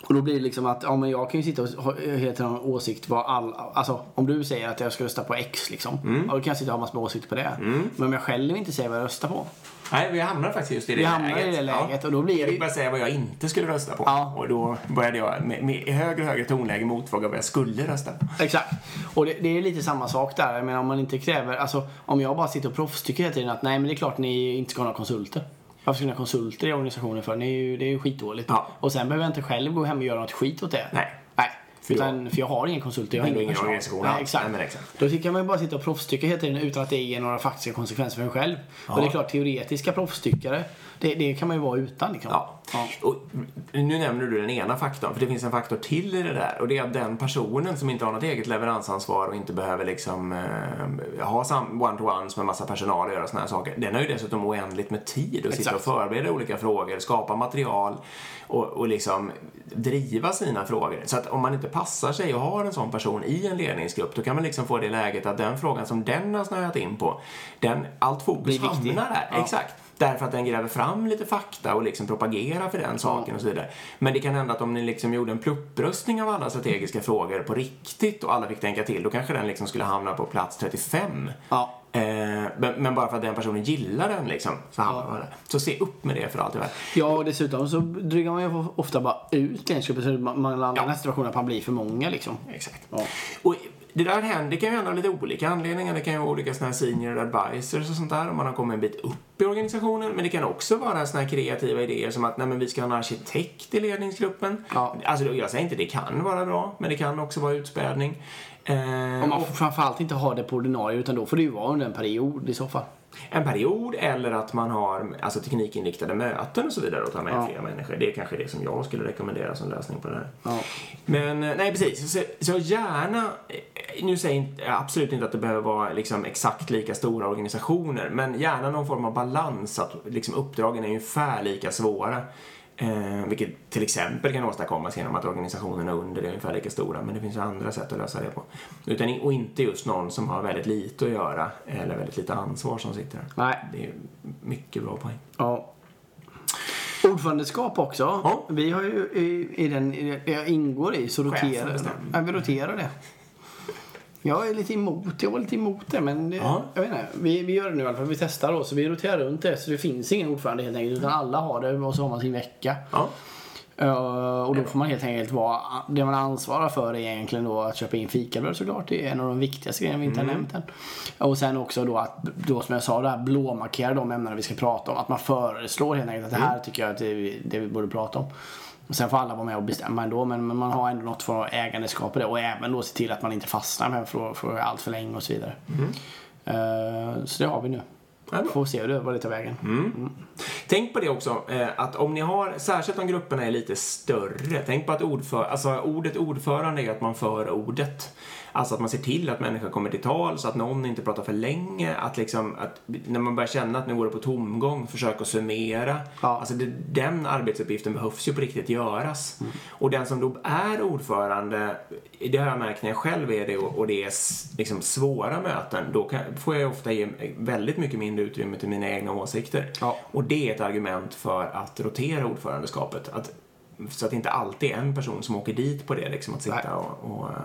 Och då blir det liksom att, ja men jag kan ju sitta och helt en åsikt vad all, alltså om du säger att jag ska rösta på X liksom. Mm. Ja, då kan jag sitta och ha massor med åsikter på det. Men om jag själv inte säger vad jag röstar på. Nej, vi hamnar faktiskt just i det Vi läget. hamnar i det läget och då blir det Jag började säga vad jag inte skulle rösta på. Ja. Och då började jag med, med högre och högre tonläge motfråga vad jag skulle rösta på. Exakt. Och det, det är lite samma sak där. Jag menar om man inte kräver, alltså om jag bara sitter och proffstycker hela tiden att nej men det är klart ni inte ska ha några konsulter. Varför ska ni ha konsulter i organisationen för? Ni är ju, det är ju skitdåligt. Ja. Och sen behöver jag inte själv gå hem och göra något skit åt det. Nej. Nej. För Utan, för jag har ingen konsulter, jag har ingen organisation Nej, exakt. Nej, exakt. Då kan man ju bara sitta och proffstycka hela tiden utan att det ger några faktiska konsekvenser för en själv. Och det är klart, teoretiska proffstyckare, det, det kan man ju vara utan liksom. Ja. Och nu nämner du den ena faktorn, för det finns en faktor till i det där. Och det är att den personen som inte har något eget leveransansvar och inte behöver liksom eh, ha one-to-ones med massa personal och göra såna här saker. Den har ju dessutom oändligt med tid att sitta och förbereda olika frågor, skapa material och, och liksom driva sina frågor. Så att om man inte passar sig och har en sån person i en ledningsgrupp, då kan man liksom få det läget att den frågan som den har snöat in på, den, allt fokus hamnar där. Ja. Exakt. Därför att den gräver fram lite fakta och liksom propagerar för den saken och så vidare. Men det kan hända att om ni liksom gjorde en pluppröstning av alla strategiska frågor på riktigt och alla fick tänka till, då kanske den liksom skulle hamna på plats 35. Ja. Eh, men, men bara för att den personen gillar den liksom, så hamnar man där. Så se upp med det för allt i världen. Ja, och dessutom så drygar man ju ofta bara ut ledningsgruppen så man landar i Ja. här situationen att man blir för många liksom. Exakt. Ja. Och det där händer, det kan ju hända av lite olika anledningar. Det kan ju vara olika såna här senior advisors och sånt där om man har kommit en bit upp i organisationen. Men det kan också vara såna här kreativa idéer som att nej, men vi ska ha en arkitekt i ledningsgruppen. Ja. Alltså, jag säger inte det kan vara bra, men det kan också vara utspädning. Eh, man och får framförallt inte ha det på ordinarie utan då får det ju vara under en period i så fall. En period eller att man har alltså, teknikinriktade möten och så vidare och tar med Ja. fler människor. Det är kanske det som jag skulle rekommendera som lösning på det här. Ja. Men eh, nej, precis. Så, så gärna, eh, nu säger jag inte- absolut inte att det behöver vara liksom exakt lika stora organisationer, men gärna någon form av balans, att liksom uppdragen är ungefär lika svåra. Eh, vilket till exempel kan åstadkommas genom att organisationerna under är ungefär lika stora, men det finns ju andra sätt att lösa det på. Utan, och inte just någon som har väldigt lite att göra eller väldigt lite ansvar som sitter där. Nej. Det är mycket bra poäng. Ja. Ordförandeskap också. Ja. Vi har ju i, i den jag ingår i så roterar vi roterar det. Jag är lite emot jag var lite emot det men det, Ja. jag vet inte. Vi, vi gör det nu i alla fall. Vi testar då så vi roterar runt det så det finns ingen ordförande helt enkelt utan alla har det och så har man sin vecka. Ja. Uh, och då får man helt enkelt vara, det man ansvarar för är egentligen då att köpa in fikabröd såklart. Det är en av de viktigaste grejerna vi inte Mm. har nämnt än. Och sen också då att, då som jag sa, det här blåmarkera de ämnena vi ska prata om. Att man föreslår helt enkelt att det här Mm. tycker jag att det det vi borde prata om. Och sen får alla vara med och bestämma ändå men, men man har ändå något för ägandeskap i det och även då se till att man inte fastnar med för, för allt för länge och så vidare. Eh, så det har vi nu. Ja, bra. Får se hur det, vad det tar vägen. Tänk på det också, eh, att om ni har, särskilt om grupperna är lite större, tänk på att ordför, alltså ordet ordförande är att man för ordet. Alltså att man ser till att människor kommer till tal så att någon inte pratar för länge. Att liksom, att när man börjar känna att nu går det på tomgång, försöka summera. Ja. Alltså det, den arbetsuppgiften behövs ju på riktigt göras. Och den som då är ordförande, det har jag märkt när jag själv är det och och det är liksom svåra möten, då kan, får jag ofta ge väldigt mycket mindre utrymme till mina egna åsikter. Ja. Och det är ett argument för att rotera ordförandeskapet. Att, så att det inte alltid är en person som åker dit på det, liksom, att sitta Nej. och, och eh,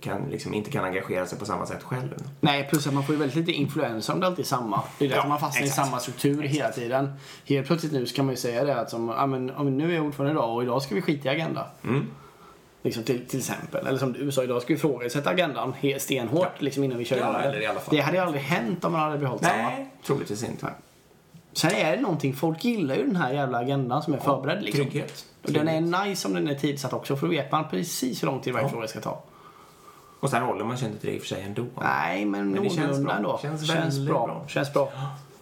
kan, liksom, inte kan engagera sig på samma sätt själv. Nej, plus att man får ju väldigt lite influens om det alltid är samma. Det är därför Ja, man fastnar exakt. i samma struktur hela tiden. Helt plötsligt nu så kan man ju säga det att som, ja, men, om nu är jag ordförande idag och idag ska vi skita i agenda. Mm. Liksom till, till exempel. Eller som du sa, idag ska vi ifrågasätta agendan stenhårt liksom innan vi kör Ja, igång det. hade ju aldrig hänt om man hade behållit samma. Nej, troligtvis inte. Sen är det någonting, folk gillar ju den här jävla agendan som är förberedd liksom. Trygghet. Och den är nice om den är tidsatt också för då vet man precis hur lång tid varje Ja. fråga ska ta. Och sen håller man sig inte till det i och för sig ändå. Nej, men, Men det känns bra. ändå. Känns Känns bra. bra. Känns bra.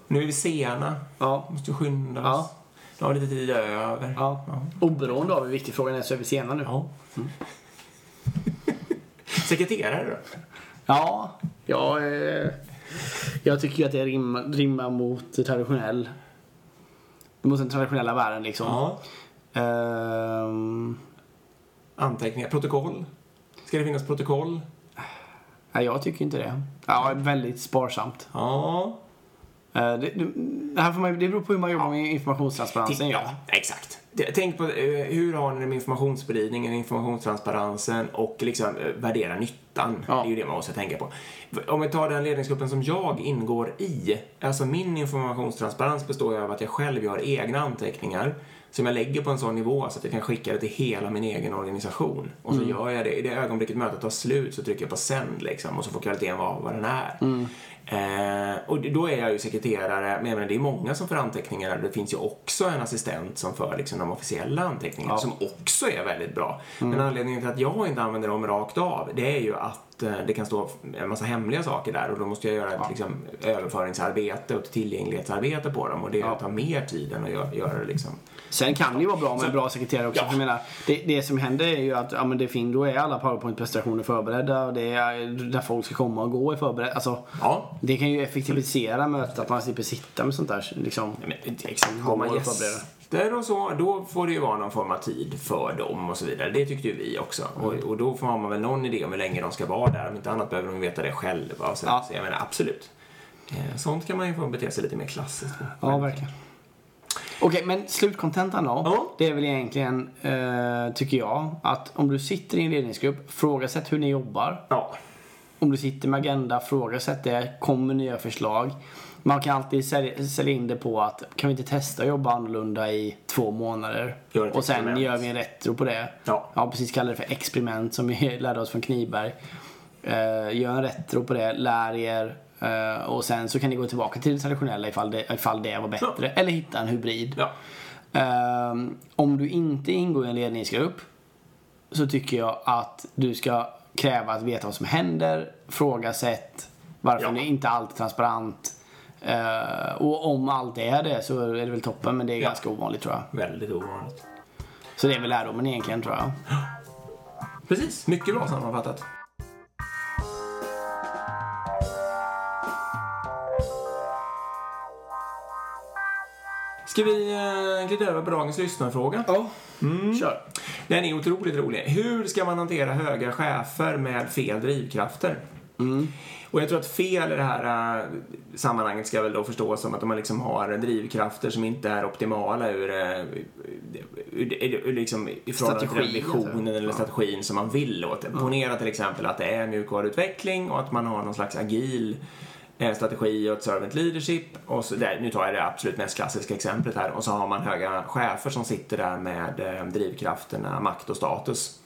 Nu är vi sena. Ja. Måste skynda oss. Ja. Nu har vi lite tid över. Ja. Oberoende av hur viktig frågan är så är vi sena nu. Ja. [laughs] Sekreterare då? Ja, jag, eh, jag tycker ju att det rimmar, rimmar mot traditionell mot den traditionella världen liksom. Ja. Ehm, Anteckningar. Protokoll. Ska det finnas protokoll? nej, jag tycker inte det. Ja, väldigt sparsamt. Ja. Eh, det, det, här får man, det beror på hur man jobbar med informationstransparensen. Ja. exakt. Tänk på eh, hur har ni det med informationsspridningen, informationstransparensen och liksom eh, värdera nyttan. Ja. Det är ju det man måste tänka på. Om vi tar den ledningsgruppen som jag ingår i. Alltså min informationstransparens består ju av att jag själv gör egna anteckningar som jag lägger på en sån nivå så att jag kan skicka det till hela min egen organisation. Och så gör jag det. I det ögonblicket mötet tar slut så trycker jag på sänd liksom och så får kvaliteten vara vad den är. Eh, och då är jag ju sekreterare, men menar, det är många som för anteckningar. Det finns ju också en assistent som för liksom, de officiella anteckningarna, som också är väldigt bra. Men anledningen till att jag inte använder dem rakt av, det är ju att det kan stå en massa hemliga saker där och då måste jag göra ett liksom, överföringsarbete och tillgänglighetsarbete på dem och det tar mer tid än att göra, göra det liksom. Sen kan det ju vara bra med en bra sekreterare också. Ja. För jag menar, det, det som händer är ju att ja, men det fin, då är alla powerpoint-presentationer förberedda och det är där folk ska komma och gå är förberedda. Alltså, Ja, det kan ju effektivisera mötet att man slipper sitta med sånt där. Liksom. men, exakt. Har man. Gäster och så, då får det ju vara någon form av tid för dem och så vidare. Det tyckte ju vi också. Och, och då får man väl någon idé om hur länge de ska vara där. Om inte annat behöver de veta det själva. Så, Ja. så jag menar, absolut. Eh, Sånt kan man ju få bete sig lite mer klassiskt på. Ja, verkligen. Okej, men slutkontentan då. Ja. Det är väl egentligen, eh, tycker jag, att om du sitter i en ledningsgrupp, frågasätt hur ni jobbar. Ja. Om du sitter med agenda, frågasätt det. Kom med nya förslag. Man kan alltid sälja, sälja in det på att kan vi inte testa att jobba annorlunda i två månader? Och sen experiment. gör vi en retro på det. Ja. ja precis, kallar det för experiment som vi [laughs] lärde oss från Kniberg. Eh, gör en retro på det, lär er. eh, och sen så kan ni gå tillbaka till det traditionella ifall det, ifall det var bättre. Eller hitta en hybrid. Ja. Ehm, om du inte ingår i en ledningsgrupp så tycker jag att du ska kräva att veta vad som händer, frågasätt varför Ja. det inte alltid är transparent. Eh, och om allt är det så är det väl toppen men det är Ja. ganska ovanligt tror jag. Väldigt ovanligt. Så det är väl lärdomen egentligen tror jag. [gasps] Precis. Mycket bra sammanfattat. Ska vi eh, glida över på dagens lyssnarfråga? Ja, kör. Den är otroligt rolig. Hur ska man hantera höga chefer med fel drivkrafter? Och jag tror att fel i det här äh, sammanhanget ska väl då förstås som att man liksom har drivkrafter som inte är optimala ur, äh, ur, ur, ur liksom i förhållande till den Strategi, visionen alltså. eller strategin som man vill åt. Ponera till exempel att det är mjukvaruutveckling och att man har någon slags agil eh, strategi och ett servant leadership. Och så där, nu tar jag det absolut mest klassiska exemplet här. Och så har man höga chefer som sitter där med drivkrafterna makt och status.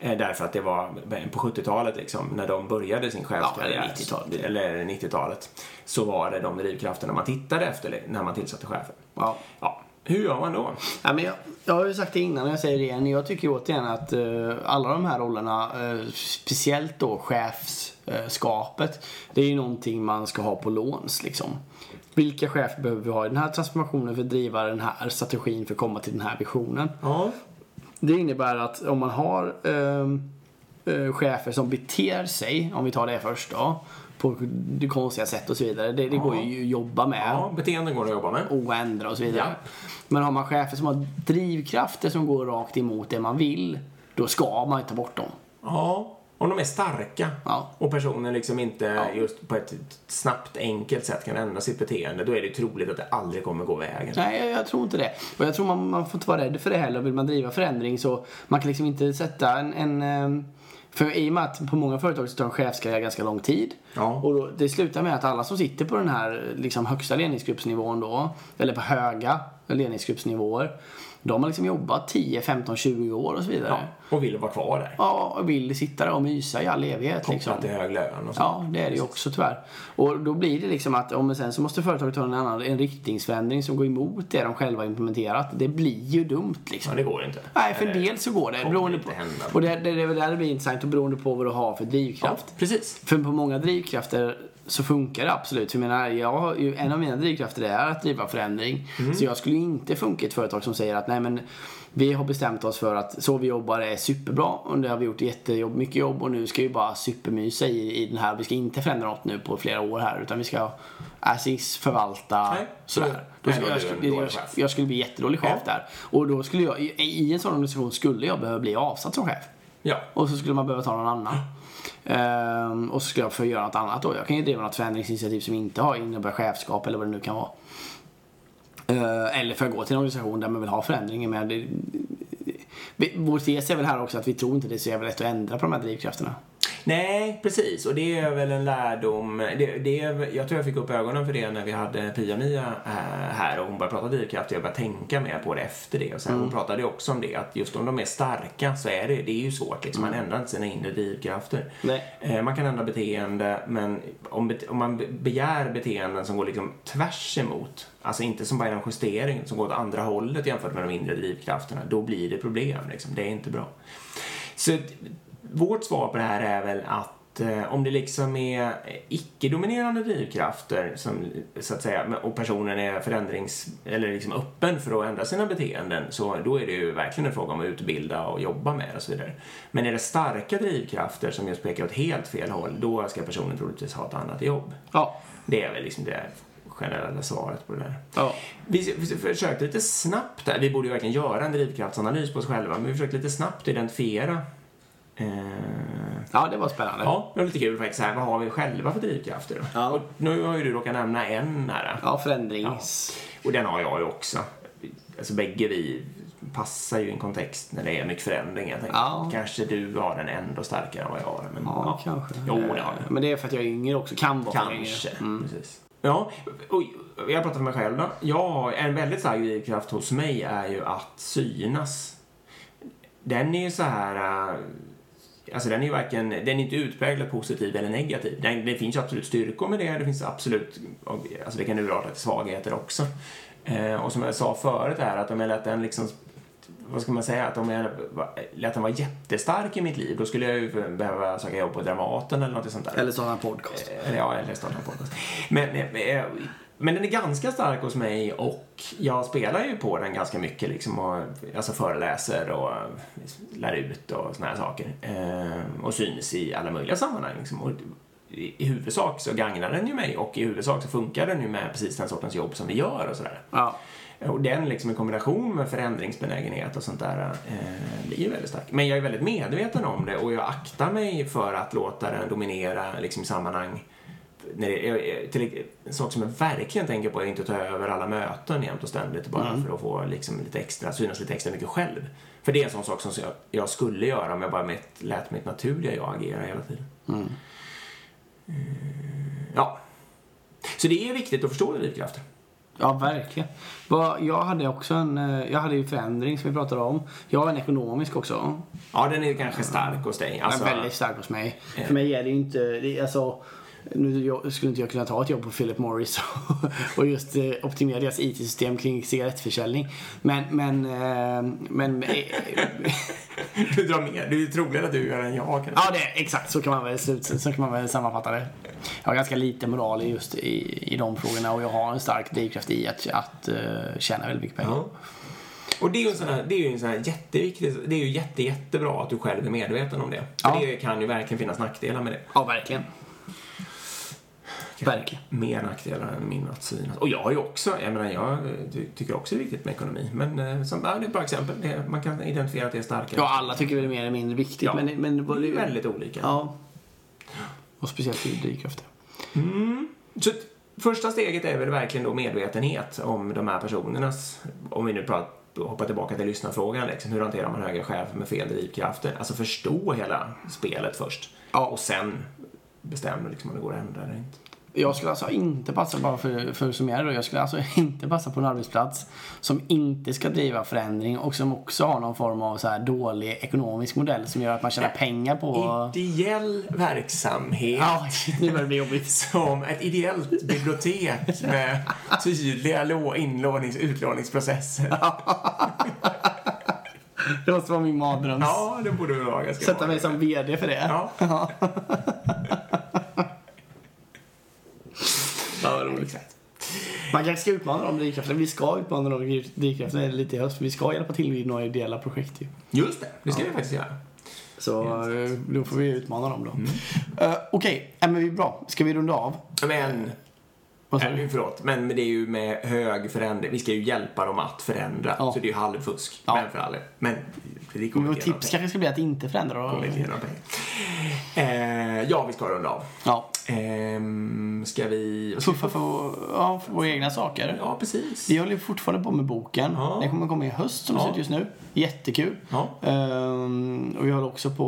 Eh, därför att det var på 70-talet liksom, när de började sin chefskarriär. eller 90-talet. Eller 90-talet. Så var det de drivkrafterna man tittade efter när man tillsatte chefer. Ja. Ja, hur gör man då? Ja, men jag, Jag har ju sagt det innan och jag säger det igen. Jag tycker återigen att uh, alla de här rollerna, uh, speciellt då chefskapet, det är ju någonting man ska ha på låns liksom. Vilka chefer behöver vi ha i den här transformationen för att driva den här strategin för att komma till den här visionen? Ja. Det innebär att om man har uh, chefer som beter sig, om vi tar det först då, på det konstiga sätt och så vidare. Det, det går ju att jobba med ja, beteenden går att jobba med. och ändra och så vidare. Ja. Men har man chefer som har drivkrafter som går rakt emot det man vill, då ska man ta bort dem. Ja, om de är starka Ja. och personen liksom inte just på ett snabbt, enkelt sätt kan ändra sitt beteende, då är det troligt att det aldrig kommer gå vägen. Nej, jag, jag tror inte det. Och jag tror man, man får inte vara rädd för det heller. Vill man driva förändring så man kan liksom inte sätta en, en ehm, för i och med att på många företag så tar en chefskarriär ganska lång tid. Ja. Och då, det slutar med att alla som sitter på den här liksom, högsta ledningsgruppsnivån då, eller på höga ledningsgruppsnivåer, de har liksom jobbat 10, 15, 20 år och så vidare. Ja, och vill vara kvar där. Ja, och vill sitta där och mysa i all evighet. Liksom. Kopplat till hög lön och så. Ja, det är det ju också tyvärr. Och då blir det liksom att, om sen så måste företaget ta en annan, en riktningsförändring som går emot det de själva implementerat. Det blir ju dumt liksom. Ja, det går inte. Nej, för Eller- dels så går det. Beroende på, och det, det är väl där det blir intressant och beroende på vad du har för Ja, drivkraft. precis. För på många drivkrafter så funkar det absolut. För jag menar, jag en av mina drivkrafter är att driva förändring. Mm. Så jag skulle inte funka i ett företag som säger att nej men vi har bestämt oss för att så vi jobbar är superbra och det har vi gjort jättejobb, mycket jobb och nu ska vi bara supermysa i, i den här. Vi ska inte förändra något nu på flera år här utan vi ska as is förvalta Nej, sådär. så- Då skulle, jag, skulle, jag, jag skulle bli jättedålig chef där. Och då skulle jag, i, i en sån organisation skulle jag behöva bli avsatt som chef. Ja. Och så skulle man behöva ta någon annan. Ehm, och så skulle jag få göra något annat då. Jag kan ju driva något förändringsinitiativ som inte har innebär chefskap eller vad det nu kan vara. Ehm, eller för att gå till en organisation där man vill ha förändringar. Men det, vår tes är väl här också att vi tror inte det är så jävla lätt att ändra på de här drivkrafterna. Nej, precis. Och det är väl en lärdom. Det, det är, jag tror jag fick upp ögonen för det när vi hade Pia-Mia eh, här och hon började prata drivkraft jag började tänka mer på det efter det. Och sen Hon pratade också om det att just om de är starka så är det, det är ju svårt. Liksom. Man ändrar inte sina inre drivkrafter. Nej. Eh, man kan ändra beteende men om, om man be- begär beteenden som går liksom tvärs emot, alltså inte som bara en justering som går åt andra hållet jämfört med de inre drivkrafterna, då blir det problem. Liksom. Det är inte bra. Så vårt svar på det här är väl att eh, om det liksom är icke-dominerande drivkrafter som, så att säga, och personen är förändrings eller liksom öppen för att ändra sina beteenden så då är det ju verkligen en fråga om att utbilda och jobba med och så vidare. Men är det starka drivkrafter som just pekar åt helt fel håll då ska personen troligtvis ha ett annat jobb. Ja. Det är väl liksom det generella svaret på det där. ja. Vi vi försökte lite snabbt där, vi borde ju verkligen göra en drivkraftsanalys på oss själva, men vi försökte lite snabbt identifiera Ja, det var spännande. Ja, det var lite kul faktiskt. Här, vad har vi själva för drivkrafter? Ja. Och nu har ju du råkat nämna en här. Ja, förändrings... Och den har jag ju också. Alltså bägge vi passar ju i en kontext när det är mycket förändring enkelt. Ja. Kanske du har den ändå starkare än vad jag har. Men, Ja, kanske. Jo, det har Eh, jag. Men det är för att jag är yngre också. Kan vara Kanske. Mm. Precis. Ja, och jag pratar för mig själv då. Jag en väldigt stark drivkraft hos mig är ju att synas. Den är ju så här... Alltså den är ju varken, den är inte utpräglat positiv eller negativ. Den, det finns ju absolut styrkor med det, det finns absolut, alltså det kan urarta till svagheter också. Eh, och som jag sa förut är att om jag lät den liksom, vad ska man säga, att om jag lät den vara jättestark i mitt liv, då skulle jag ju behöva söka jobb på Dramaten eller något sånt där. Eller sådana podcast. Eller ja, eller starta en podcast. Men, eh, men den är ganska stark hos mig och jag spelar ju på den ganska mycket liksom och alltså föreläser och lär ut och såna här saker. Eh, och syns i alla möjliga sammanhang liksom. Och i, I huvudsak så gagnar den ju mig och i huvudsak så funkar den ju med precis den sortens jobb som vi gör och sådär. Ja. Och den liksom i kombination med förändringsbenägenhet och sånt där eh, blir ju väldigt stark. Men jag är väldigt medveten om det och jag aktar mig för att låta den dominera liksom i sammanhang när det, är- till, en sak som jag verkligen tänker på är att inte ta över alla möten jämt och ständigt bara för att få liksom lite extra, synas lite extra mycket själv. För det är en sån sak som jag, jag skulle göra om jag bara mitt, lät mitt naturliga jag agera hela tiden. Eh, Ja. Så det är viktigt att förstå drivkrafter. Ja, verkligen. Jag hade också en, eh, jag hade ju förändring som vi pratade om. Jag har en ekonomisk också. Ja, den är kanske stark hos dig. Alltså, Den är väldigt stark hos mig. För mig är det ju inte, det, alltså, nu skulle inte jag kunna ta ett jobb på Philip Morris och, just eh, optimera deras IT-system kring cigarettförsäljning. Men, men, eh, men eh, Du drar mer. Det är troligare att du gör än jag. kanske. ja det, exakt så kan man väl slut, så kan man väl sammanfatta det. Jag har ganska lite moral just i, i de frågorna och jag har en stark drivkraft i att, att tjäna väldigt mycket pengar. Ja. Och det är ju en sån här, det är ju en sån här jätteviktig, det är ju jätte, jättebra att du själv är medveten om det. För Ja. det kan ju verkligen finnas nackdelar med det. Ja, verkligen. Verkligen. Mer nackdelar än min att synas. Och jag har ju också, jag menar jag ty- tycker också det är viktigt med ekonomi. Men eh, som, ja, det är bra exempel. Det, man kan identifiera att det är starkare. Ja, alla tycker väl det är mer eller mindre viktigt. Ja. Men, men det var Det är väldigt olika. Ja. Och speciellt i drivkrafter. Så att första steget är väl verkligen då medvetenhet om de här personernas, om vi nu pratar hoppa tillbaka till lyssnarfrågan, liksom, hur hanterar man höga chefer med fel drivkrafter? Alltså förstå hela spelet först. Ja. Och sen bestämma liksom, om det går att ändra eller inte. Jag skulle alltså inte passa, bara för, för att summera då, jag skulle alltså [laughs] inte passa på en arbetsplats som inte ska driva förändring och som också har någon form av så här dålig ekonomisk modell som gör att man tjänar pengar på... Ideell verksamhet Ja, nu [laughs] börjar det bli jobbigt. som ett ideellt bibliotek med [laughs] tydliga lå- inlånings och utlåningsprocesser. Det måste vara min mardröm. Ja, det borde vara ganska Sätta mig som VD för det. Ja. Ja, roligt. Man kanske ska utmana de drivkrafterna. Vi ska utmana de drivkrafterna lite i höst. Vi ska hjälpa till vid några ideella projekt ju. Just det, det ska vi faktiskt göra. Så eh, då får vi utmana dem då. Eh, Okej, ja, men vi är bra. Ska vi runda av? Men, Vad sa äh, du? förlåt, men det är ju med hög förändring. Vi ska ju hjälpa dem att förändra. Ja. Så det är ju halvfusk. Ja. Men för alla. Men det några tips kanske ska bli att inte förändra pengar. Eh, ja, vi ska runda av. Ja. Ehm, ska vi... Puffa för, ja, för våra egna saker. Ja, precis. Vi håller ju fortfarande på med boken. Ja. Den kommer komma i höst som det Ja. ser ut just nu. Jättekul. Ja. Ehm, och vi håller också på,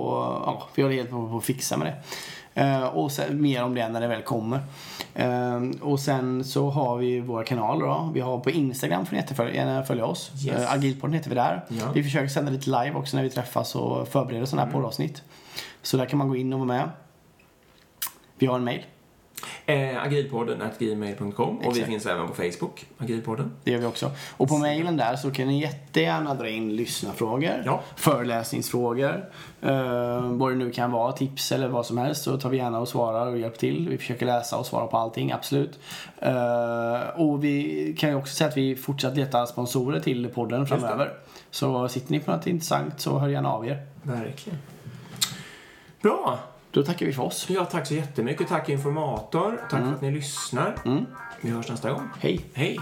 ja, vi håller helt på, på att fixa med det. Ehm, och sen, mer om det när det väl kommer. Ehm, och sen så har vi våra kanaler då. Vi har på Instagram får ni jättefölja, gärna följa oss. Yes. Uh, Agilpodden heter vi där. Ja. Vi försöker sända lite live också när vi träffas och förbereder sådana Mm. här poddavsnitt. Så där kan man gå in och vara med. Vi har en mail. Eh, agilpodden at gmail.com och vi finns även på Facebook, Agilpodden. Det gör vi också. Och på mejlen där så kan ni jättegärna dra in lyssnarfrågor, Ja. föreläsningsfrågor, eh, vad det nu kan vara, tips eller vad som helst. Så tar vi gärna och svarar och hjälper till. Vi försöker läsa och svara på allting, absolut. Eh, och vi kan ju också säga att vi fortsatt letar sponsorer till podden framöver. Så sitter ni på något intressant så hör gärna av er. Verkligen. Bra. Då tackar vi för oss. Ja, tack så jättemycket. Tack informator. Tack för att ni lyssnar. Mm. Vi hörs nästa gång. Hej! Hej.